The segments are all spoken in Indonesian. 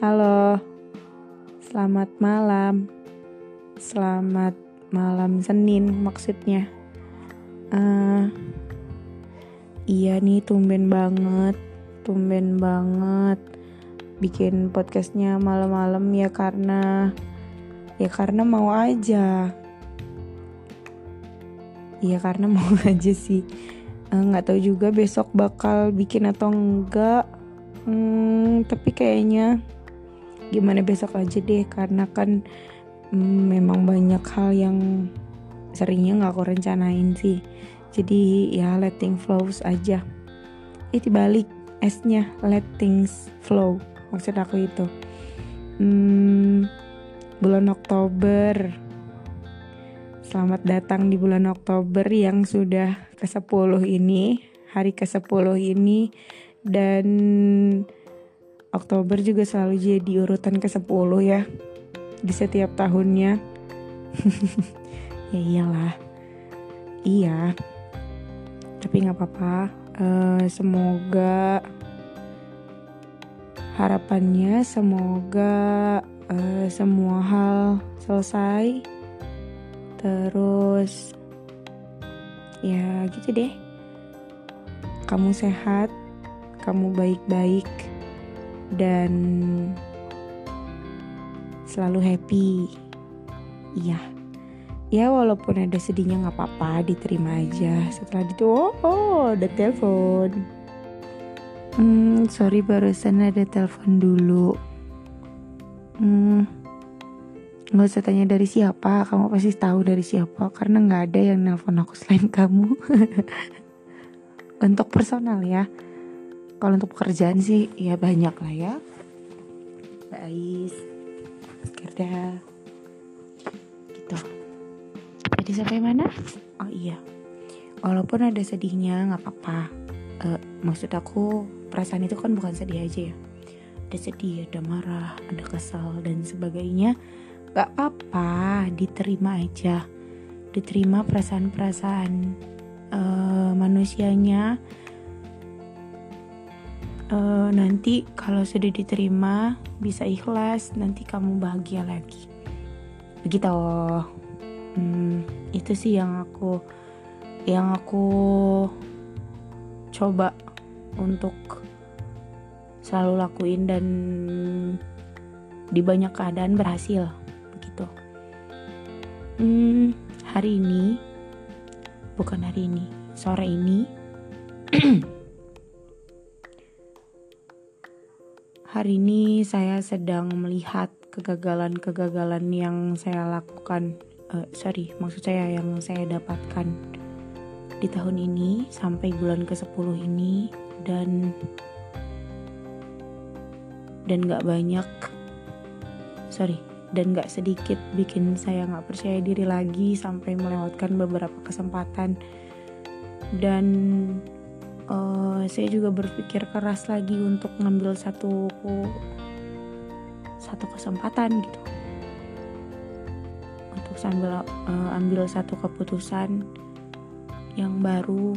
Halo, selamat malam. Selamat malam Senin maksudnya. Uh, iya nih, tumben banget, tumben banget bikin podcastnya malam-malam ya karena ya karena mau aja. Iya karena mau aja sih. Eh, nggak uh, tahu juga besok bakal bikin atau enggak. Hmm, tapi kayaknya gimana besok aja deh karena kan mm, memang banyak hal yang seringnya nggak aku rencanain sih. Jadi ya let things flows aja. Itu balik S-nya let things flow maksud aku itu. Hmm, bulan Oktober. Selamat datang di bulan Oktober yang sudah ke-10 ini Hari ke-10 ini. Dan Oktober juga selalu jadi urutan ke-10 ya di setiap tahunnya. ya iyalah. Iya. Tapi nggak apa-apa. Uh, semoga harapannya semoga uh, semua hal selesai. Terus ya gitu deh. Kamu sehat, kamu baik-baik dan selalu happy. Iya. Ya walaupun ada sedihnya nggak apa-apa, diterima aja. Setelah itu, oh, oh ada telepon. Hmm, sorry barusan ada telepon dulu. Hmm, nggak usah tanya dari siapa, kamu pasti tahu dari siapa karena nggak ada yang nelpon aku selain kamu. Untuk personal ya kalau untuk pekerjaan sih ya banyak lah ya. Mbak Ais Gerda gitu. Jadi sampai mana? Oh iya walaupun ada sedihnya nggak apa-apa. Uh, maksud aku perasaan itu kan bukan sedih aja ya. Ada sedih ada marah ada kesal dan sebagainya. Nggak apa-apa diterima aja. Diterima perasaan-perasaan uh, manusianya uh, nanti kalau sudah diterima bisa ikhlas nanti kamu bahagia lagi. Begitu. Hmm, itu sih yang aku yang aku coba untuk selalu lakuin dan di banyak keadaan berhasil. Begitu. Hmm, hari ini bukan hari ini sore ini Hari ini saya sedang melihat kegagalan-kegagalan yang saya lakukan, uh, sorry, maksud saya yang saya dapatkan di tahun ini sampai bulan ke-10 ini dan dan gak banyak, sorry, dan gak sedikit bikin saya gak percaya diri lagi sampai melewatkan beberapa kesempatan. Dan uh, saya juga berpikir keras lagi untuk ngambil satu satu kesempatan gitu. Untuk sambil uh, ambil satu keputusan yang baru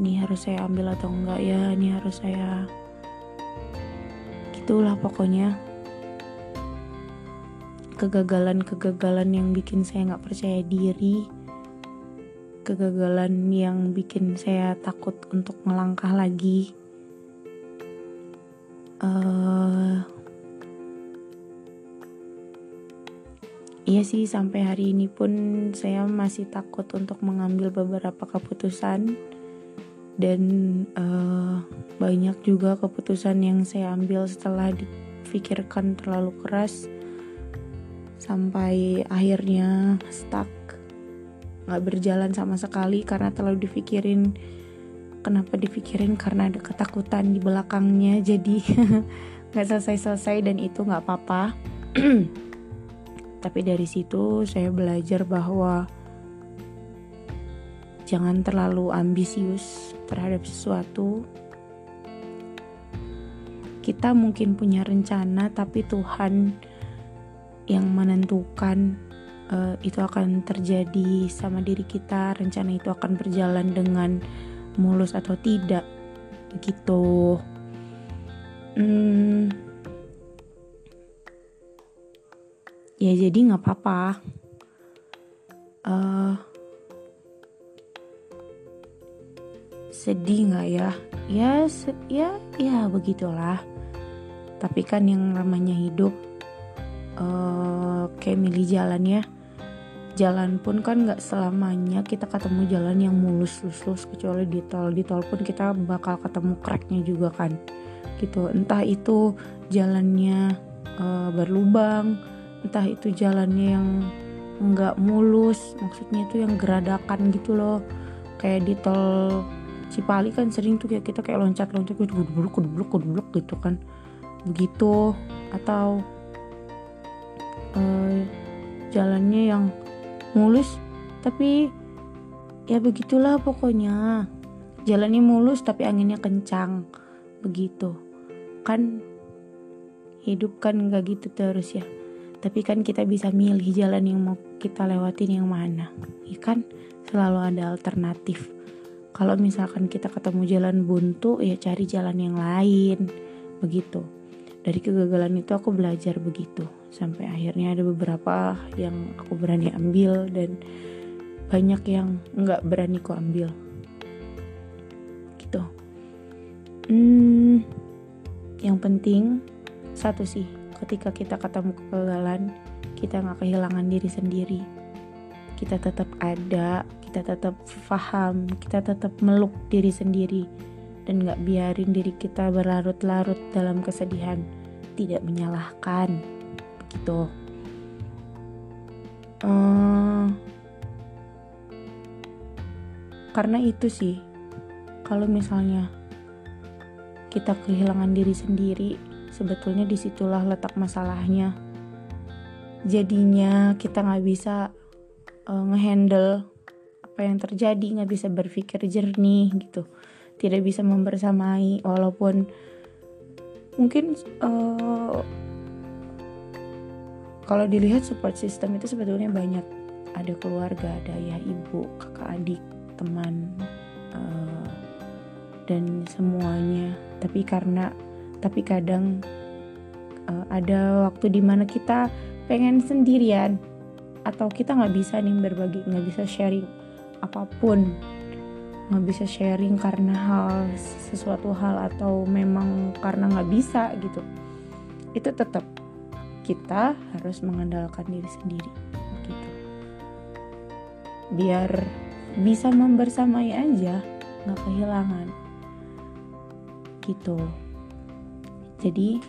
ini harus saya ambil atau enggak ya ini harus saya gitulah pokoknya. Kegagalan-kegagalan yang bikin saya nggak percaya diri kegagalan yang bikin saya takut untuk melangkah lagi. Uh, iya sih sampai hari ini pun saya masih takut untuk mengambil beberapa keputusan dan uh, banyak juga keputusan yang saya ambil setelah dipikirkan terlalu keras sampai akhirnya stuck nggak berjalan sama sekali karena terlalu dipikirin. Kenapa dipikirin? Karena ada ketakutan di belakangnya jadi nggak selesai-selesai dan itu nggak apa-apa. Tapi dari situ saya belajar bahwa jangan terlalu ambisius terhadap sesuatu. Kita mungkin punya rencana tapi Tuhan yang menentukan uh, itu akan terjadi sama diri kita rencana itu akan berjalan dengan mulus atau tidak gitu hmm, ya jadi nggak apa-apa. Uh, sedih nggak ya? Ya ya ya begitulah. Tapi kan yang namanya hidup uh, kayak milih jalan ya jalan pun kan nggak selamanya kita ketemu jalan yang mulus lus kecuali di tol. Di tol pun kita bakal ketemu cracknya juga kan gitu. Entah itu jalannya uh, berlubang entah itu jalannya yang nggak mulus maksudnya itu yang geradakan gitu loh. Kayak di tol Cipali kan sering tuh kayak kita kayak loncat-loncat gitu kudu kudu kudu gitu kan. Begitu. Atau uh, jalannya yang mulus tapi ya begitulah pokoknya. Jalannya mulus tapi anginnya kencang. Begitu. Kan hidup kan nggak gitu terus ya. Tapi kan kita bisa milih jalan yang mau kita lewatin yang mana. Ya selalu ada alternatif. Kalau misalkan kita ketemu jalan buntu ya cari jalan yang lain. Begitu dari kegagalan itu aku belajar begitu sampai akhirnya ada beberapa yang aku berani ambil dan banyak yang nggak berani ku ambil. Gitu. Hmm, yang penting satu sih ketika kita ketemu kegagalan kita nggak kehilangan diri sendiri. Kita tetap ada kita tetap paham kita tetap meluk diri sendiri dan nggak biarin diri kita berlarut-larut dalam kesedihan. Tidak menyalahkan. Gitu. Uh, karena itu sih kalau misalnya kita kehilangan diri sendiri sebetulnya di situlah letak masalahnya. Jadinya kita nggak bisa uh, ngehandle apa yang terjadi nggak bisa berpikir jernih gitu tidak bisa membersamai walaupun mungkin uh, kalau dilihat support system itu sebetulnya banyak. Ada keluarga ada ayah ibu kakak adik teman uh, dan semuanya. Tapi karena tapi kadang uh, ada waktu di mana kita pengen sendirian atau kita nggak bisa nih berbagi nggak bisa sharing apa pun nggak bisa sharing karena hal sesuatu hal atau memang karena nggak bisa gitu. Itu tetap kita harus mengandalkan diri sendiri gitu. Biar bisa membersamai aja nggak kehilangan gitu. Jadi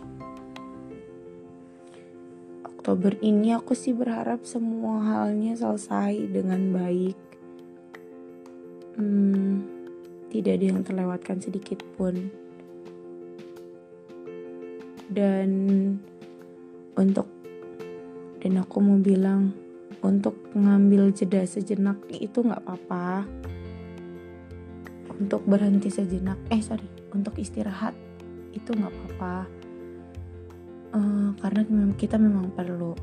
Oktober ini aku sih berharap semua halnya selesai dengan baik hmm, tidak ada yang terlewatkan sedikit pun. Dan untuk dan aku mau bilang untuk ngambil jeda sejenak itu nggak apa-apa. Untuk berhenti sejenak eh sorry untuk istirahat itu nggak apa-apa. Uh, karena kita memang perlu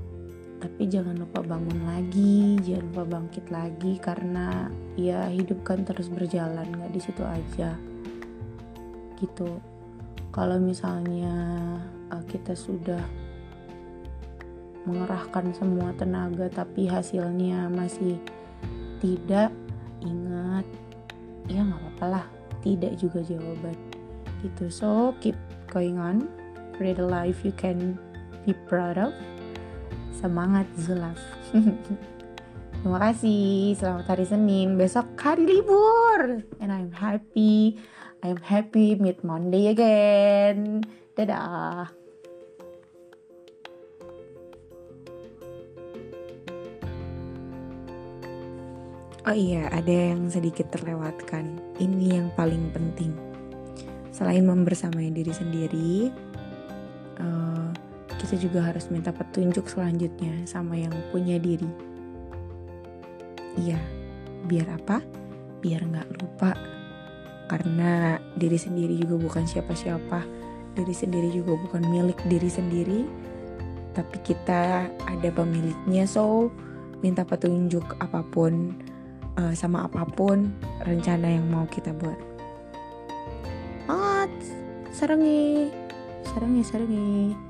tapi jangan lupa bangun lagi jangan lupa bangkit lagi karena ya hidup kan terus berjalan nggak di situ aja. Gitu. Kalau misalnya uh, kita sudah mengerahkan semua tenaga tapi hasilnya masih tidak ingat ya nggak apa-apa lah tidak juga jawaban. Gitu. So keep going on. Create a life you can be proud of semangat Zulaf. Terima kasih. Selamat hari Senin. Besok hari libur. And I'm happy. I'm happy meet Monday again. Dadah. Oh iya, ada yang sedikit terlewatkan. Ini yang paling penting. Selain membersamai diri sendiri, uh, juga harus minta petunjuk selanjutnya sama yang punya diri. Iya, biar apa? Biar nggak lupa. Karena diri sendiri juga bukan siapa-siapa. Diri sendiri juga bukan milik diri sendiri. Tapi kita ada pemiliknya, so minta petunjuk apa pun uh, sama apa pun rencana yang mau kita buat. Semangat, sarangi, sarangi, sarangi.